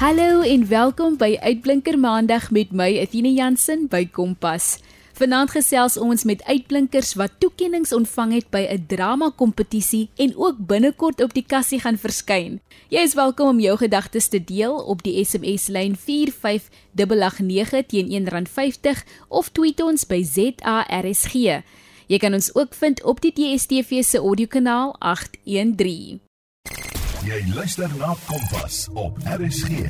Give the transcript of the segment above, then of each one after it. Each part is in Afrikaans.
Hallo en welkom by Uitblinker Maandag met my Athena Jansen by Kompas. Vanaand gesels ons met uitblinkers wat toekenninge ontvang het by 'n drama kompetisie en ook binnekort op die kassie gaan verskyn. Jy is welkom om jou gedagtes te deel op die SMS lyn 45889 teen R1.50 of tweet ons by ZARSG. Jy kan ons ook vind op die DSTV se audiokanaal 813. Jy luister na Kompas op RSG.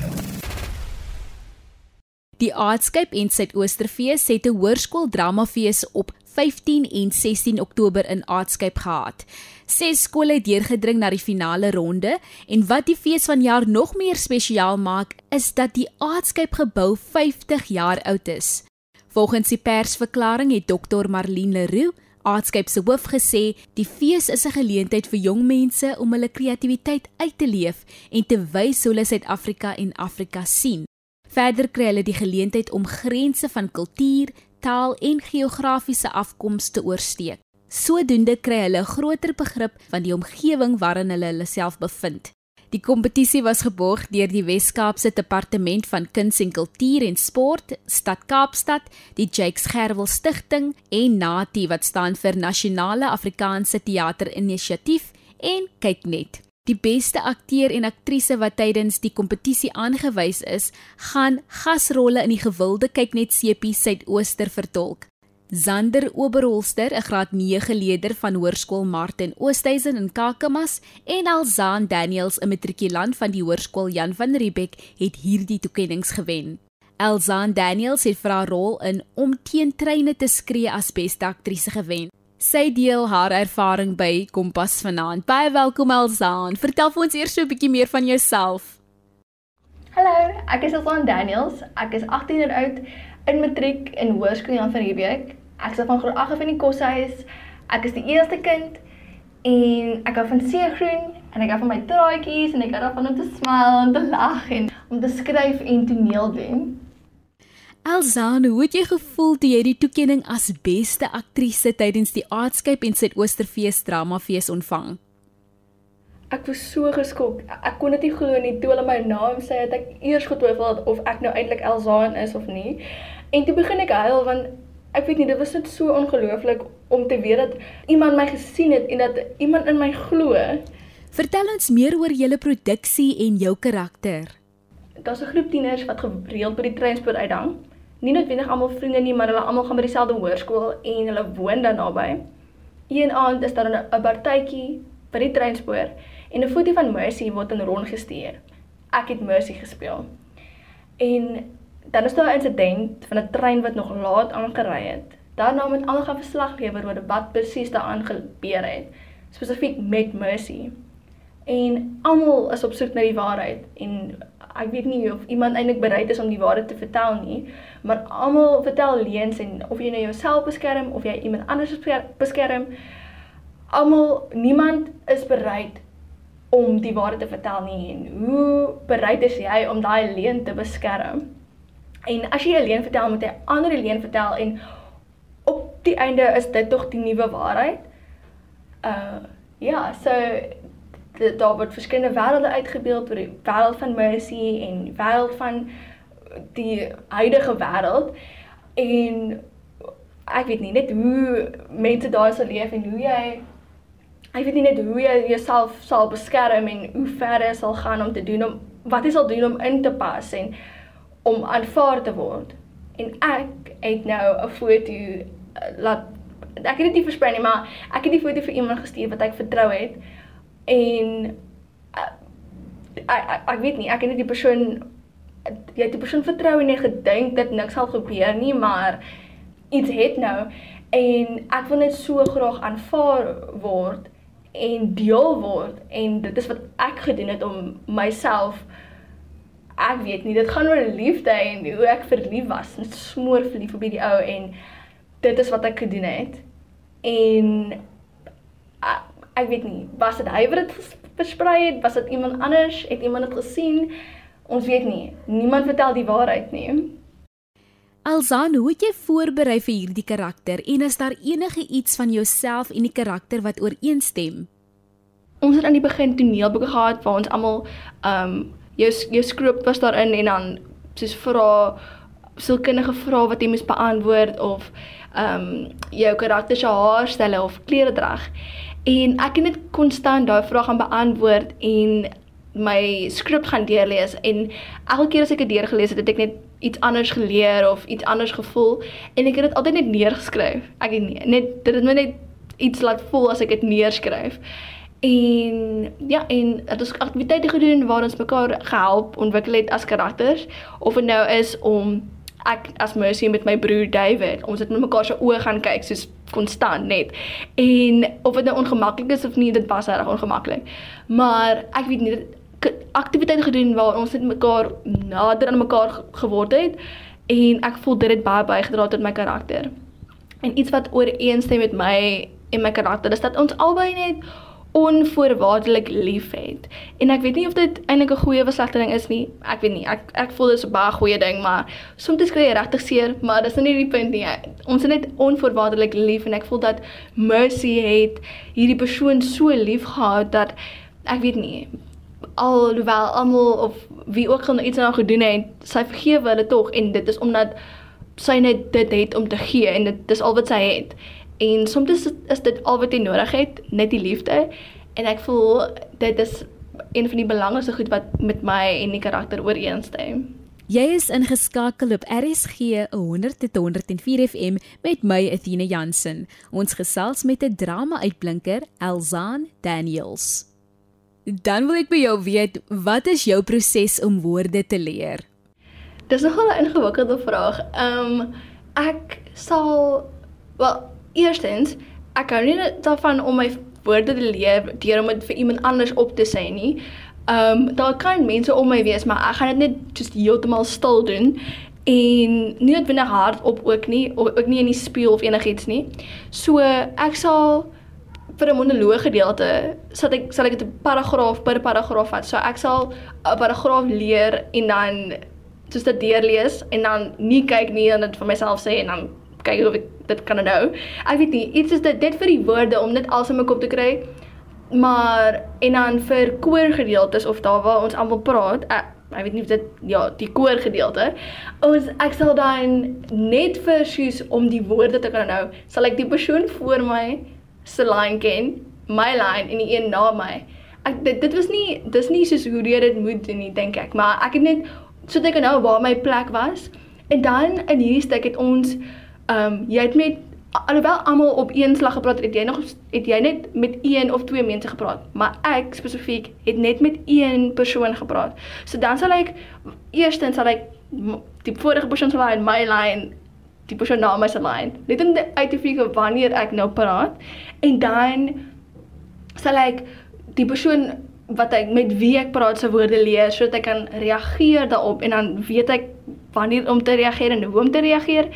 Die Aardskip en Suidoosterfees het 'n hoërskool dramafees op 15 en 16 Oktober in Aardskip gehad. Ses skole het deurgedring na die finale ronde en wat die fees vanjaar nog meer spesiaal maak, is dat die Aardskip gebou 50 jaar oud is. Volgens die persverklaring het Dr Marlene Leroux Aardskip se hoof gesê, die fees is 'n geleentheid vir jong mense om hulle kreatiwiteit uit te leef en te wys hoe hulle Suid-Afrika en Afrika sien. Verder kry hulle die geleentheid om grense van kultuur, taal en geografiese afkoms te oorsteek. Sodoende kry hulle 'n groter begrip van die omgewing waarin hulle hulle self bevind. Die kompetisie was geborg deur die Wes-Kaapse Departement van Kuns en Kultuur en Sport, Stad Kaapstad, die Jakes Gerwel Stichting en NATI wat staan vir Nasionale Afrikaanse Teater Inisiatief en kyk net. Die beste akteur en aktrise wat tydens die kompetisie aangewys is, gaan gasrolle in die gewilde kyk net sepie Suidooster vertolk. Zander Oberholster, 'n graad 9 leerder van Hoërskool Martin Oosthuizen in Kakamas, en Alzaan Daniels, 'n matrikulant van die Hoërskool Jan van Riebeeck, het hierdie toekenninge gewen. Alzaan Daniels het vir haar rol in Om teen treine te skree as beste aktrise gewen. Sy deel haar ervaring by Kompas vanaand. Baie welkom Alzaan. Vertel vir ons eers so 'n bietjie meer van jouself. Hallo, ek is Alzaan Daniels. Ek is 18 jaar oud in matriek in Hoërskool Jan van Riebeeck. Ek is van graad 8 af in die koshuis. Ek is die eerste kind en ek hou van seegroen en ek hou van my traadjies en ek hou daarvan om te smile en te lag en om te skryf en toneel doen. Elzaan, hoe het jy gevoel toe jy die toekenning as beste aktrise tydens die Aardskip en Suidoosterfees Dramafees ontvang? Ek was so geskok. Ek kon dit nie glo nie toe hulle my naam sê het ek eers getwyfel of ek nou eintlik Elzaan is of nie. En toe begin ek huil want ek weet nie, dit was net so ongelooflik om te weet dat iemand my gesien het en dat iemand in my glo. Vertel ons meer oor julle produksie en jou karakter. Daar's 'n groep tieners wat gereeld by die treinspoor uitdang. Nie noodwendig almal vriende nie, maar hulle almal gaan by dieselfde hoërskool en hulle woon dan naby. Een aand is daar 'n partytjie by die treinspoor en 'n foto van Mercy word in rond gestuur. Ek het Mercy gespeel. En dan is daar 'n insident van 'n trein wat nog laat aangery het. Daarna moet almal gaan verslag lewer oor wat presies daaraan gebeur het, spesifiek met Mercy. En almal is op soek na die waarheid en ek weet nie of iemand eintlik bereid is om die waarheid te vertel nie, maar almal vertel leuns en of jy nou jouself beskerm of jy iemand anders beskerm, almal niemand is bereid om die waarheid te vertel nie en hoe bereid is jy om daai leuen te beskerm? En as jy 'n leuen vertel, moet jy ander leuen vertel en op die einde is dit tog die nuwe waarheid. Uh ja, so daar word verskillende wêrelde uitgebeeld die wêreld van Mercy en die wêreld van die huidige wêreld en ek weet nie net hoe mense daar sal leef en hoe jy ek weet nie net hoe jy jouself sal beskerm en hoe ver jy sal gaan om te doen om wat jy sal doen om in te pas en om aanvaar te word. En ek het nou 'n foto uh, laat ek het dit nie versprei nie, maar ek het die foto vir iemand gestuur wat ek vertrou het. En uh, ek, ek ek weet nie, ek het net die persoon jy het die persoon vertrou en jy gedink dat niks sal gebeur nie, maar iets het nou. En ek wil net so graag aanvaar word en deel word. En dit is wat ek gedoen het om myself ek weet nie, dit gaan oor liefde en hoe ek verlief was, net smoor verlief op hierdie ou en dit is wat ek gedoen het. En ek, ek weet nie, was dit hy wat dit versprei het, was dit iemand anders, het iemand dit gesien? Ons weet nie. Niemand vertel die waarheid nie. Alzaan, hoe het jy voorberei vir hierdie karakter en is daar enige iets van jouself en die karakter wat ooreenstem? Ons het aan die begin toneelboeke gehad waar ons almal um jou jou skrip was daarin en dan soos vra sielkundige vrae wat jy moet beantwoord of ehm um, jou karakter se haarstelle of kleredrag. En ek het net konstant daai vrae gaan beantwoord en my skrip gaan deurlees en elke keer as ek dit deurgelees het, het ek net iets anders geleer of iets anders gevoel en ek het dit altyd net neergeskryf. Ek het nie, net dit het my net iets laat voel as ek dit neerskryf. En ja, en dit is aktiwiteite gedoen waar ons mekaar gehelp ontwikkel het as karakters of dit nou is om ek as Mercy met my broer David, ons het met mekaar se oë gaan kyk soos konstant net. En of dit nou ongemaklik is of nie, dit was reg ongemaklik. Maar ek weet nie aktiwiteite gedoen waar ons net mekaar nader aan mekaar geword het en ek voel dit het baie bygedra tot my karakter. En iets wat ooreenstem met my en my karakter is dat ons albei net onvoorwaardelik liefhet. En ek weet nie of dit eintlik 'n goeie ding is nie. Ek weet nie. Ek ek voel dit is 'n baie goeie ding, maar soms kry jy regtig seer, maar dis nou nie die punt nie. Ons is net onvoorwaardelik lief en ek voel dat Mercy het hierdie persoon so lief gehad dat ek weet nie alhoewel almal of wie ook al iets aan gedoen het, sy vergewe hulle tog en dit is omdat sy net dit het om te gee en dit dis al wat sy het. En soms is, is dit al wat jy nodig het, net die liefde. En ek voel dit is een van die belangrikste goed wat met my en die karakter ooreenstem. Jy is ingeskakel op RSG 100.104 FM met my Athena Jansen. Ons gesels met 'n drama-uitblinker, Elzaan Daniels. Dan wil ek by jou weet, wat is jou proses om woorde te leer? Dis nogal 'n ingewikkelde vraag. Ehm um, ek sal wel Eerstens, ek hou nie daarvan om my woorde te leer deur om dit vir iemand anders op te sê nie. Ehm um, daar kan mense om my wees, maar ek gaan dit net just heeltemal stil doen en nie net binne hard op ook nie, ook nie in die spieël of enigiets nie. So ek sal vir 'n monoloog gedeelte sal ek sal ek dit 'n paragraaf per paragraaf vat. So ek sal 'n paragraaf leer en dan soos dit deurlees en dan nie kyk nie en dit vir myself sê en dan kyk of ek dit kan nou. Ek weet nie, iets is dit dit vir die woorde om alsem in my kop te kry. Maar en dan vir koorgedeeltes of daar waar ons almal praat, ek, ek weet nie of dit ja, die koorgedeelte. Ons ek sal dan net vir soos om die woorde te kan nou, sal ek die persoon voor my se line ken, my line en die een na my. Ek dit dit was nie dis nie soos hoe jy dit moet doen nie, dink ek, maar ek het net sodat ek nou waar my plek was. En dan in hierdie stuk het ons ehm um, jy het met alhoewel almal op een slag gepraat het, jy nog het jy net met een of twee mense gepraat, maar ek spesifiek het net met een persoon gepraat. So dan sal ek eerstens sal ek die vorige persoon se line, my line, die persoon na my se line. Net om uit te figure wanneer ek nou praat en dan sal ek die persoon wat ek met wie ek praat se woorde leer sodat ek kan reageer daarop en dan weet ek wanneer om te reageer en hoe om te reageer.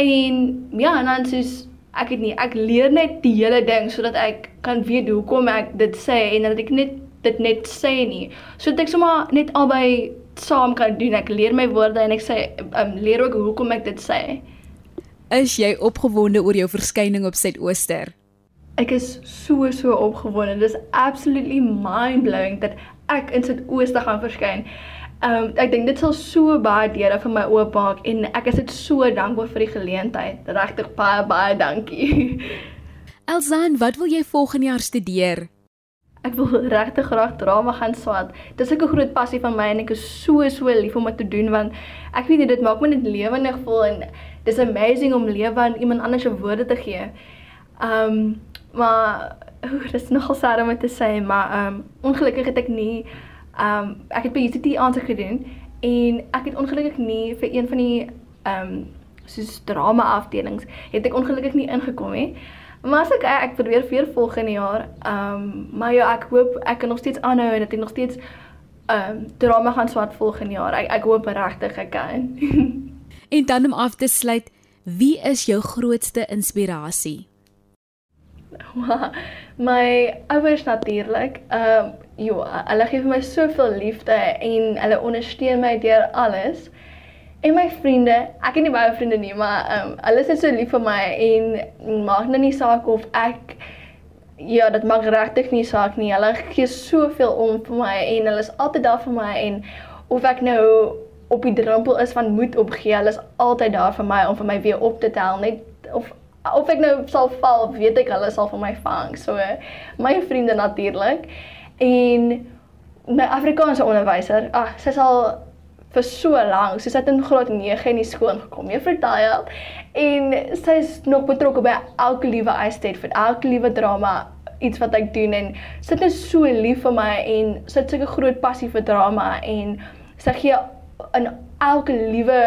En ja, en dan soos ek het nie ek leer net die hele ding sodat ek kan weet hoekom ek dit sê en dat ek net dit net sê nie. Sodat ek sommer net albei saam kan doen. Ek leer my woorde en ek sê um, leer ook hoekom ek dit sê. Is jy opgewonde oor jou verskyning op Suidooster? Ek is so so opgewonde. Dit is absolutely mind-blowing dat ek in Suidooster gaan verskyn. Ehm um, ek dink dit sal so baie deure vir my oopmaak en ek is dit so dankbaar vir die geleentheid. Regtig baie baie dankie. Elsan, wat wil jy volgende jaar studeer? Ek wil regtig graag drama gaan swat. Dit is 'n groot passie van my en ek is so so lief om dit te doen want ek weet nie dit maak my net lewendig voel en dis amazing om lewe aan iemand anders se woorde te gee. Ehm um, maar oor dis nogal sad om te sê, maar ehm um, ongelukkig het ek nie um, ek het by UCT aansoek gedoen en ek het ongelukkig nie vir een van die um, soos drama afdelings het ek ongelukkig nie ingekom nie. Maar as ek ek probeer weer volgende jaar. Um, maar ja, ek hoop ek kan nog steeds aanhou en dat ek nog steeds um, drama gaan swat volgende jaar. Ek ek hoop regtig ek kan. en dan om af te sluit, wie is jou grootste inspirasie? my ouers natuurlik. Ehm um, ja, hulle gee vir my soveel liefde en hulle ondersteun my deur alles. En my vriende, ek het nie baie vriende nie, maar ehm um, hulle is so lief vir my en maak nou nie saak of ek ja, dit maak regtig nie saak nie. Hulle gee soveel om vir my en hulle is altyd daar vir my en of ek nou op die drempel is van moed opgee, hulle is altyd daar vir my om vir my weer op te tel, net of of ek nou sal val, weet ek hulle sal vir my vang. So my vriende natuurlik en my Afrikaanse onderwyser, ag, sy sal vir so lank, sy het in graad 9 in die skool gekom, juffrou Taya, en sy is nog betrokke by elke liewe eistyd vir elke liewe drama iets wat ek doen en sy is so lief vir my en sy het sulke groot passie vir drama en sy gee in elke liewe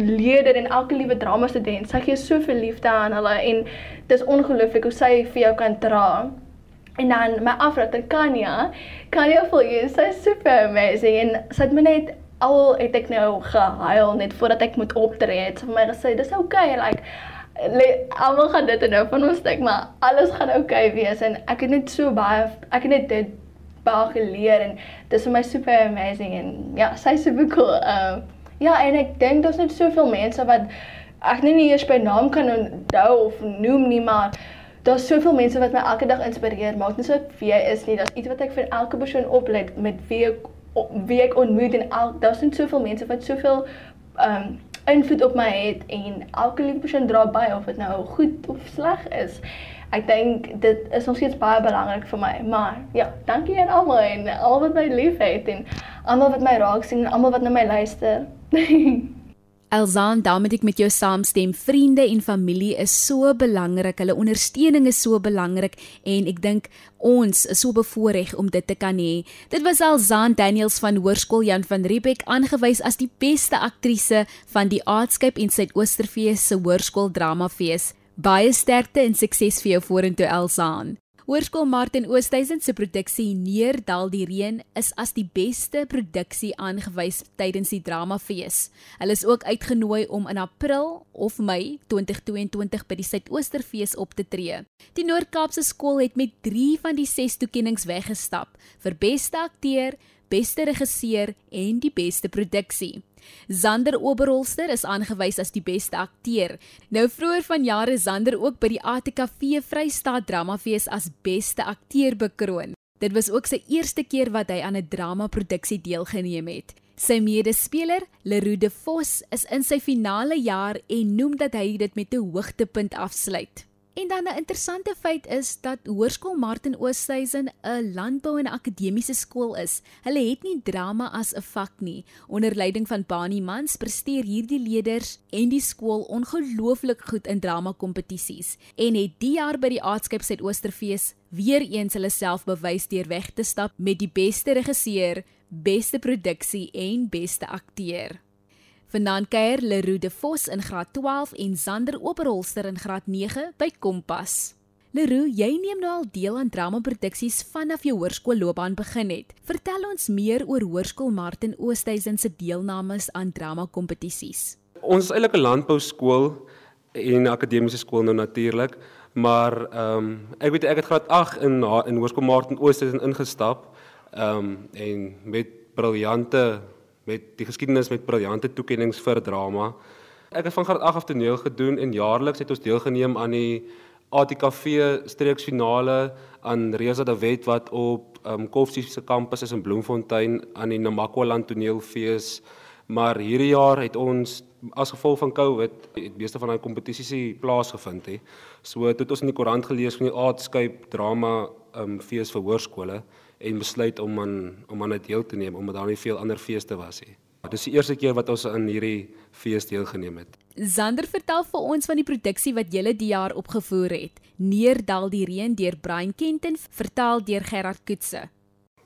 leerder en elke liewe drama student, sy gee soveel liefde aan hulle en dis ongelooflik hoe sy vir jou kan dra. En dan my afrater Kanya, Kanya voel jy sy super amazing en sy het my net al het ek nou gehuil net voordat ek moet optree het. Sy vir my gesê dis okay, like almal gaan dit nou van ons dink, maar alles gaan okay wees en ek het net so baie ek het net dit baie geleer en dis vir my super amazing en ja, sy is super cool. Um ja, en ek dink daar's net soveel mense wat ek nie eers by naam kan onthou of noem nie, maar daar's soveel mense wat my elke dag inspireer. Maak nie so wie jy is nie, daar's iets wat ek vir elke persoon oplet met wie ek wie ek ontmoet en al daar's net soveel mense wat soveel um, invloed op my het en elke liewe persoon dra by of dit nou goed of sleg is. Ek dink dit is nog steeds baie belangrik vir my. Maar ja, dankie aan almal en almal wat my liefhet en almal wat my raak sien en almal wat na my luister. Elzaan, daarmee ek met jou saamstem. Vriende en familie is so belangrik. Hulle ondersteuning is so belangrik en ek dink ons is so bevoorreg om dit te kan hê. Dit was Elzaan Daniels van Hoërskool Jan van Riebeeck aangewys as die beste aktrise van die Aardskip en Suidoosterfees se Hoërskool Dramafees. Baie sterkte en sukses vir jou vorentoe Elzaan. Hoërskool Martin Oosthuizen se produksie Neerdal die Reën is as die beste produksie aangewys tydens die Dramafees. Hulle is ook uitgenooi om in April of Mei 2022 by die Suidoosterfees op te tree. Die Noord-Kaapse skool het met 3 van die 6 toekenninge weggestap vir beste akteur, beste regisseur en die beste produksie. Zander Oberholster is aangewys as die beste akteur. Nou vroeër vanjaar is Zander ook by die ATKV Vrystaat Dramafees as beste akteur bekroon. Dit was ook sy eerste keer wat hy aan 'n dramaproduksie deelgeneem het. Sy medespeler, Leroux de Vos, is in sy finale jaar en noem dat hy dit met 'n hoogtepunt afsluit. En dan 'n interessante feit is dat Hoërskool Martin Oosthuizen 'n landbou en akademiese skool is. Hulle het nie drama as 'n vak nie. Onder leiding van Bani Mans presteer hierdie leerders en die skool ongelooflik goed in drama kompetisies en het die jaar by die Aardskip Suidoosterfees weer eens hulle self bewys deur weg te stap met die beste regisseur, beste produksie en beste akteur. Vanaand kuier Leroux de Vos in graad 12 en Zander Oberholster in graad 9 by Kompas. Leroux, jy neem nou al deel aan dramaproduksies vanaf jou hoërskoolloopbaan begin het. Vertel ons meer oor Hoërskool Martin Oosthuizen se deelnames aan dramakompetisies. Ons is eintlik 'n landbouskool en 'n akademiese skool nou natuurlik, maar ehm um, ek weet ek het graad 8 in in Hoërskool Martin Oosthuizen ingestap ehm um, en met briljante met die geskiedenis met briljante toekenninge vir drama. Ek het van graad 8 af toneel gedoen en jaarliks het ons deelgeneem aan die ATKV streeksfinale aan Reza de Wet wat op um Koffsie se kampus is in Bloemfontein aan die Namakwa-land toneelfees. Maar hierdie jaar het ons as gevolg van COVID het meeste van daai kompetisies nie plaasgevind nie. So het ons in die koerant gelees van die Aardskype drama um fees vir hoërskole en besluit om aan om aan dit deel te neem omdat daar nie veel ander feeste was nie. Dit is die eerste keer wat ons aan hierdie fees deelgeneem het. Zander vertel vir ons van die produksie wat julle die jaar opgevoer het. Neerdal die reën deur Brian Kenton vertaal deur Gerard Koetse.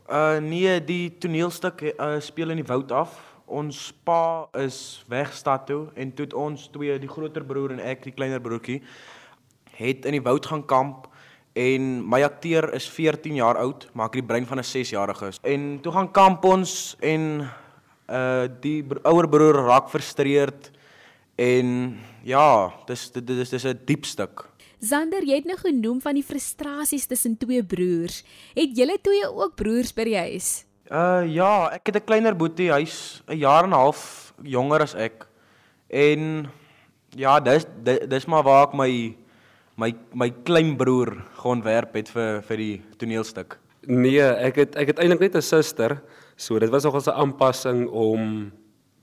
Uh nee, die toneelstuk uh, speel in die woud af. Ons pa is weg stad toe en toe ons twee, die groter broer en ek, die kleiner broertjie, het in die woud gaan kamp En my akteur is 14 jaar oud, maar ek het die brein van 'n 6-jarige. En toe gaan kamp ons en uh die ouer broer raak frustreerd en ja, dis dit is dis 'n diep stuk. Zander, jy het nou genoem van die frustrasies tussen twee broers. Het julle twee ook broers by die huis? Uh ja, ek het 'n kleiner boetie, hy's 'n jaar en 'n half jonger as ek. En ja, dis dis maar waar ek my my my kleinbroer geontwerp het vir vir die toneelstuk. Nee, ek het ek het eintlik net 'n suster, so dit was nogals 'n aanpassing om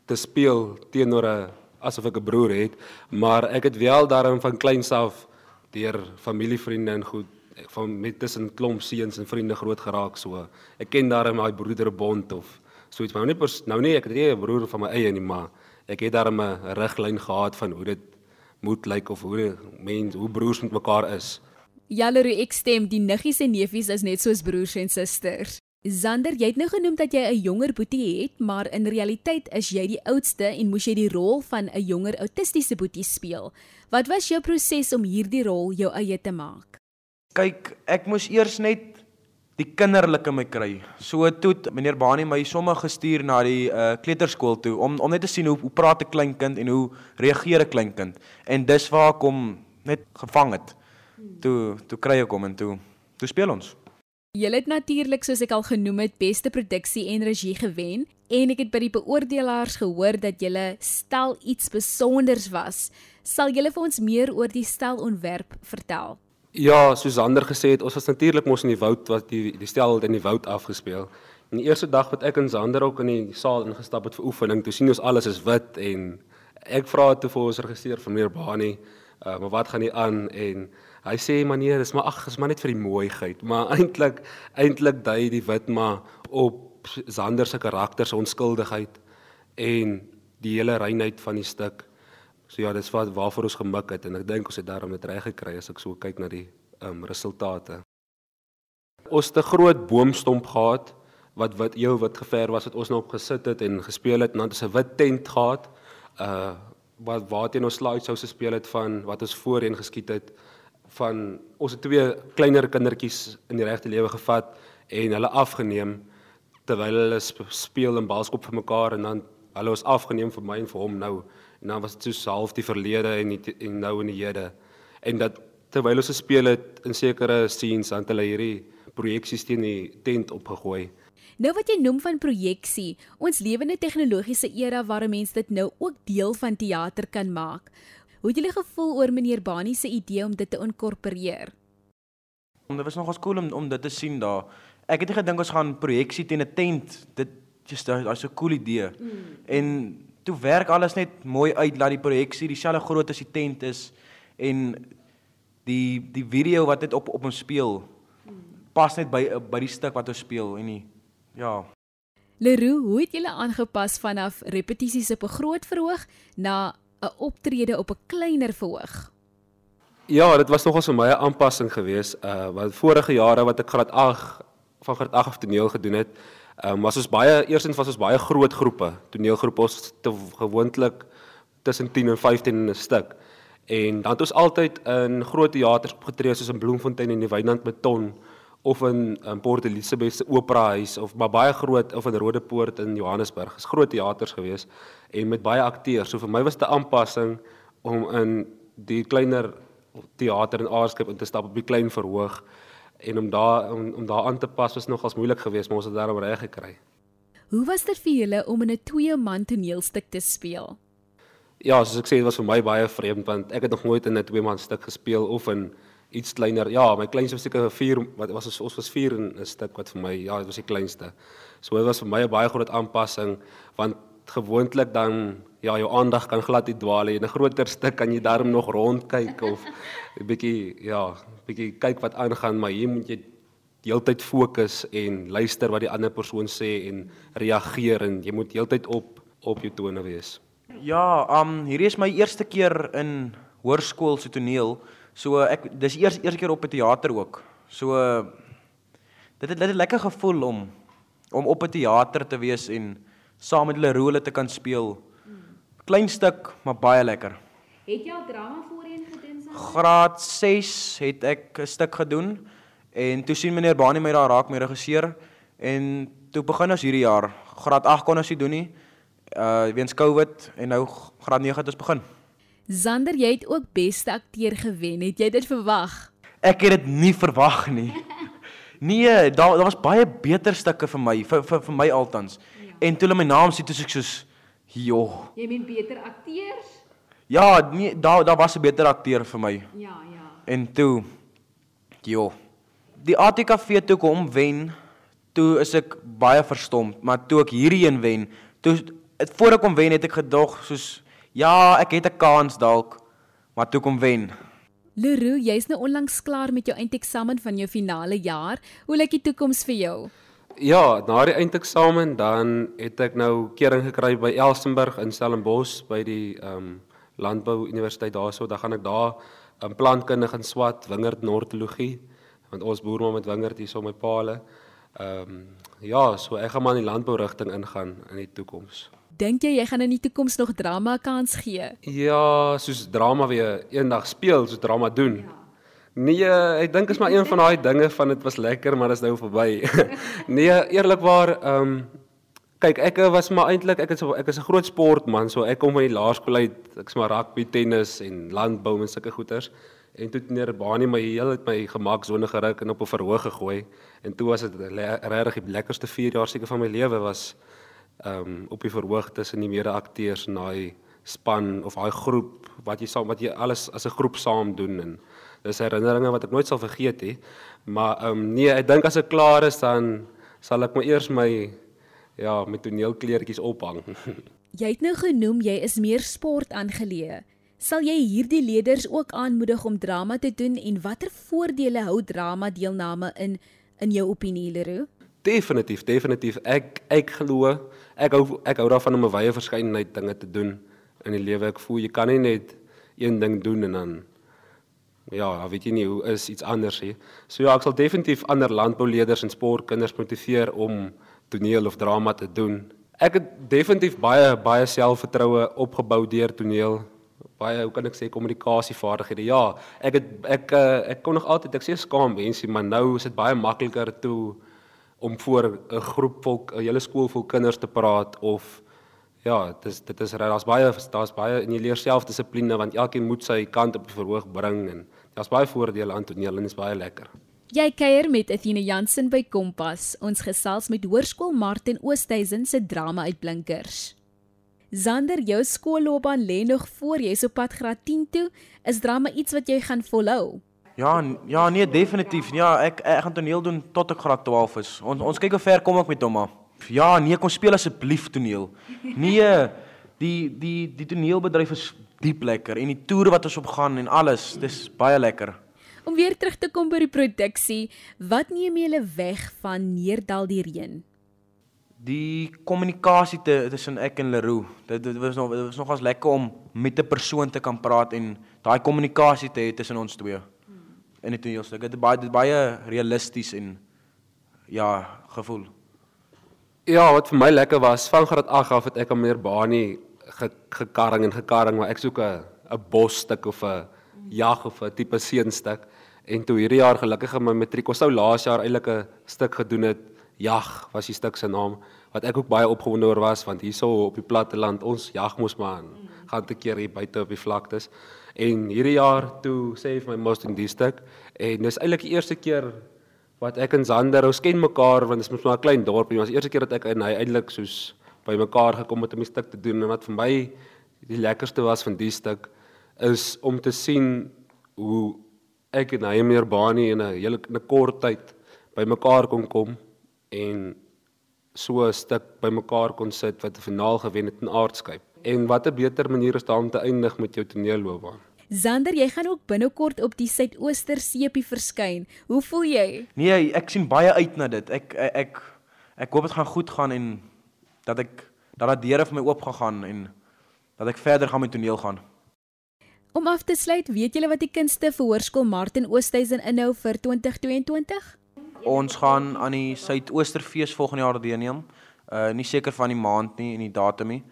te speel teenoor 'n asof ek 'n broer het, maar ek het wel daarin van kleins af deur familievriende en goed van met tussen klomp seuns en vriende groot geraak so. Ek ken daarin my broederbond of so iets, maar nou nie nou nie ek het nie 'n broer van my eie nie, maar ek het daarin 'n riglyn gehad van hoe dit moet lyk of hoe mense hoe broers met mekaar is. Jalleru ek stem die niggies en neefies is net soos broers en susters. Zander, jy het nou genoem dat jy 'n jonger boetie het, maar in realiteit is jy die oudste en moes jy die rol van 'n jonger autistiese boetie speel. Wat was jou proses om hierdie rol jou eie te maak? Kyk, ek moes eers net die kinderlike my kry. So toe meneer Bani my sommer gestuur na die uh, kleuterskool toe om om net te sien hoe hoe praat 'n klein kind en hoe reageer 'n klein kind. En dis waar ek hom net gevang het. Toe toe kry ek hom en toe toe speel ons. Julle het natuurlik soos ek al genoem het beste produksie en regie gewen en ek het by die beoordelaars gehoor dat julle stel iets spesonders was. Sal julle vir ons meer oor die stelontwerp vertel? Ja, soos Ander gesê het, ons was natuurlik mos in die woud wat die die stel in die woud afgespeel. En die eerste dag wat ek en Zander ook in die saal ingestap het vir oefening, toe sien ons alles is wit en ek vra toe vir ons regisseur van meneer Bani, uh, maar wat gaan nie aan en hy sê meneer, dis maar ag, dis maar net vir die mooiheid, maar eintlik eintlik dui die wit maar op Zander se karakter se onskuldigheid en die hele reinheid van die stuk. So ja, dis wat waarvoor ons gemik het en ek dink ons het daarom dit reg gekry as ek so kyk na die ehm um, resultate. Ons het 'n groot boomstomp gehad wat wat heel wat gever was wat ons nou op gesit het en gespeel het en dan het ons 'n wit tent gehad. Uh wat waarteen ons slideshow gespeel het van wat ons voorheen geskiet het van ons het twee kleiner kindertjies in die regte lewe gevat en hulle afgeneem terwyl hulle speel en balskop vir mekaar en dan hulle was afgeneem vir my en vir hom nou en dan was dit so half die verlede en die, en nou in die hede. En dat terwyl ons gespeel het in sekere scenes aan hulle hierdie projeksies teen die tent opgegooi. Nou wat jy noem van projeksie, ons lewende tegnologiese era waar 'n mens dit nou ook deel van teater kan maak. Hoe het julle gevoel oor meneer Bani se idee om dit te inkorporeer? Dit was nogals cool om om dit te sien daar. Ek het nie gedink ons gaan projeksie teen 'n tent. Dit just daai's 'n cool idee. Mm. En toe werk alles net mooi uit dat die projeksie dieselfde groot as die tent is en die die video wat dit op op ons speel pas net by by die stuk wat ons speel en die ja Leroux, hoe het julle aangepas vanaf repetisies op 'n groot verhoog na 'n optrede op 'n kleiner verhoog? Ja, dit was nogals vir my 'n aanpassing geweest. Uh wat vorige jare wat ek graad 8 van graad 8 af toneel gedoen het, Ehm um, was ons baie eerstens was ons baie groot groepe, toneelgroepe ons te gewoonlik tussen 10 en 15 in 'n stuk. En dan het ons altyd in groot teaters opgetree soos in Bloemfontein en die Wynand Beton of in, in Port Elizabeth se Opera Huis of maar baie groot of in Rodepoort in Johannesburg. Dis groot teaters gewees en met baie akteurs. So vir my was dit 'n aanpassing om in die kleiner teater in Aarskip in te stap op die klein verhoog en om daar om, om daar aan te pas was nogals moeilik geweest, maar ons het daarom reg gekry. Hoe was dit vir julle om in 'n twee man toneelstuk te speel? Ja, soos ek sê, dit was vir my baie vreemd want ek het nog nooit in 'n twee man stuk gespeel of in iets kleiner. Ja, my kleinste was seker 4 wat was ons, ons was 4 in 'n stuk wat vir my ja, dit was die kleinste. So dit was vir my 'n baie groot aanpassing want gewoonlik dan ja, jou aandag kan glad nie dwaal nie. In 'n groter stuk kan jy darm nog rondkyk of 'n bietjie ja, bietjie kyk wat aangaan, maar hier moet jy heeltyd fokus en luister wat die ander persoon sê en reageer en jy moet heeltyd op op jou tone wees. Ja, um hierdie is my eerste keer in hoërskool se toneel. So ek dis eers eerste keer op 'n teater ook. So dit het dit het lekker gevoel om om op 'n teater te wees en saam met hulle role te kan speel. Klein stuk, maar baie lekker. Het jy al drama voorheen gedoen? Graad 6 het ek 'n stuk gedoen en toe sien meneer Bani my daar raak my regisseur en toe begin ons hierdie jaar. Graad 8 kon ons nie doen nie. Uh weens COVID en nou graad 9 het ons begin. Zander, jy het ook beste akteur gewen. Het jy dit verwag? Ek het dit nie verwag nie. Nee, daar daar was baie beter stukke vir my, vir vir, vir my altans. Ja. En toe hulle my naam sien, toe ek soos joh. Jy meen beter akteurs? Ja, nee, daar daar was 'n beter akteur vir my. Ja, ja. En toe jo. Die ATKV toe kom wen, toe is ek baie verstom, maar toe ek hierdie een wen, toe het voor ek kom wen het ek gedog soos ja, ek het 'n kans dalk, maar toe kom wen. Leroux, jy's nou onlangs klaar met jou eindeksamen van jou finale jaar. Hoe lyk die toekoms vir jou? Ja, na die eindeksamen dan het ek nou kering gekry by Elsenburg in Stellenbosch by die ehm um, Landbou Universiteit daarso. Dan gaan ek daar 'n um, plantkunde gaan swat, wingerd nortologie, want ons boer maar met wingerd hier so my paale. Ehm um, ja, so ek gaan maar in die landbou rigting ingaan in die toekoms. Dink jy jy gaan in die toekoms nog drama kans gee? Ja, soos drama weer eendag speel, soos drama doen. Ja. Nee, ek dink is maar een van daai dinge van dit was lekker, maar dit is nou verby. nee, eerlikwaar, ehm um, kyk, ek was maar eintlik ek is ek is 'n groot sportman, so ek kom van die laerskool uit, ek's maar rugby, tennis en landbou en sulke goeters. En toe meneer Bani my heel het my gemaksone geruk en op 'n verhoog gegooi. En toe was dit regtig die lekkerste 4 jaar seker van my lewe was ehm um, op die verhoog tussen die mede-akteurs en daai span of daai groep wat jy saam wat jy alles as 'n groep saam doen en dis herinneringe wat ek nooit sal vergeet nie. Maar ehm um, nee, ek dink as ek klaar is dan sal ek maar eers my ja, met toneelkleertjies ophang. jy het nou genoem jy is meer sport aangeleë. Sal jy hierdie leerders ook aanmoedig om drama te doen en watter voordele hou drama deelname in in jou opinie Leroux? Definitief, definitief. Ek ek glo ek hou ek hou daarvan om 'n wye verskeidenheid dinge te doen in die lewe. Ek voel jy kan nie net een ding doen en dan ja, weet jy nie hoe is iets anders nie. So ja, ek sal definitief ander landbouleerders en sportkinders motiveer om toneel of drama te doen. Ek het definitief baie baie selfvertroue opgebou deur toneel. Baie, hoe kan ek sê, kommunikasievaardighede. Ja, ek het ek ek, ek kon nog altyd ek sê skaam mense, maar nou is dit baie makliker toe om voor 'n groep volk, 'n hele skool vol kinders te praat of ja, dit is dit is daar's baie daar's baie en jy leer selfdissipline want elkeen moet sy kant op die verhoog bring en daar's baie voordele aan toneel en dit is baie lekker. Jy kuier met Athena Jansen by Kompas. Ons gesels met Hoërskool Martin Oosthuizen se drama uitblinkers. Zander, jou skoolloopbaan lê nog voor jy so pad graad 10 toe. Is drama iets wat jy gaan volhou? Ja, ja, nee, definitief. Ja, ek ek gaan toneel doen tot ek graad 12 is. Ons ons kyk hoe ver kom ek met hom maar. Ja, nee, kom speel asseblief toneel. Nee, die die die toneelbedryf is diep lekker en die toere wat ons op gaan en alles, dis baie lekker. Om weer terug te kom by die produksie, wat neem julle weg van Neerdal die reën? Die kommunikasie tussen ek en Leroux. Dit dit was nog dit was nogals lekker om met 'n persoon te kan praat en daai kommunikasie te hê tussen ons twee in die toneelstuk. Dit is baie dit baie realisties en ja, gevoel. Ja, wat vir my lekker was, van graad 8 af het ek aan meneer Bani ge, gekarring en gekarring, maar ek soek 'n 'n bosstuk of 'n jag of 'n tipe seenstuk. En toe hierdie jaar gelukkig in my matriek, ons sou laas jaar eintlik 'n stuk gedoen het. Jag was die stuk se naam wat ek ook baie opgewonde oor was want hierso op die platte land ons jag mos maar gaan te keer hier buite op die vlaktes. En hierdie jaar toe sê hy vir my mos in die stuk en dis eintlik die eerste keer wat ek en Zander ons ken mekaar want dit is mos maar 'n klein dorpie. Dit was die eerste keer dat ek en hy eintlik soos by mekaar gekom het om 'n stuk te doen en wat vir my die lekkerste was van die stuk is om te sien hoe ek en hy meer Bani in 'n hele 'n kort tyd by mekaar kon kom en so 'n stuk by mekaar kon sit wat 'n finaal gewen het in aardskyp. En wat 'n beter manier is daar om te eindig met jou toneelloopbaan? Zander, jy gaan ook binnekort op die Suidooster Seepie verskyn. Hoe voel jy? Nee, ek sien baie uit na dit. Ek ek ek, ek hoop dit gaan goed gaan en dat ek dat dat deure vir my oop gaan en dat ek verder gaan met toneel gaan. Om af te sluit, weet julle wat die kunste vir Hoërskool Martin Oosthuizen inhou vir 2022? Ons gaan aan die Suidoosterfees volgende jaar deelneem. Uh nie seker van die maand nie en die datum nie.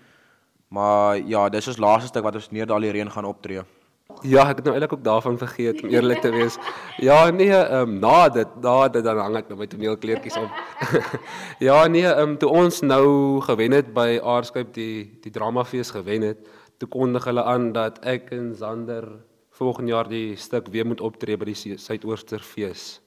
Maar ja, dis ons laaste stuk wat ons neer daal die reën gaan optree. Ja, ek het nou eintlik ook daarvan vergeet om eerlik te wees. Ja, nee, ehm um, na dit, na dit dan hang ek nou my toneelkleertjies op. ja, nee, ehm um, toe ons nou gewen het by Aardskyp die die dramafees gewen het, toe kondig hulle aan dat ek en Zander volgende jaar die stuk weer moet optree by die Suidoosterfees.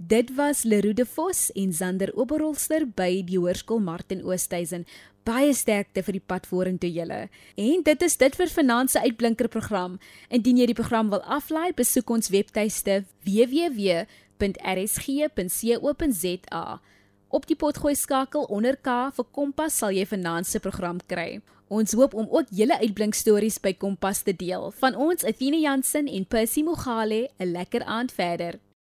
Dit was Lerude Vos en Zander Oberholster by die Hoërskool Martin Oosthuizen. Baie sterkte vir die pad vorentoe julle. En dit is dit vir vanaand se uitblinker program. Indien jy die program wil aflaai, besoek ons webtuiste www.rsg.co.za. Op die potgooi skakel onder K vir Kompas sal jy vanaand se program kry. Ons hoop om ook julle uitblink stories by Kompas te deel. Van ons Athena Jansen en Percy Mogale, 'n lekker aand verder.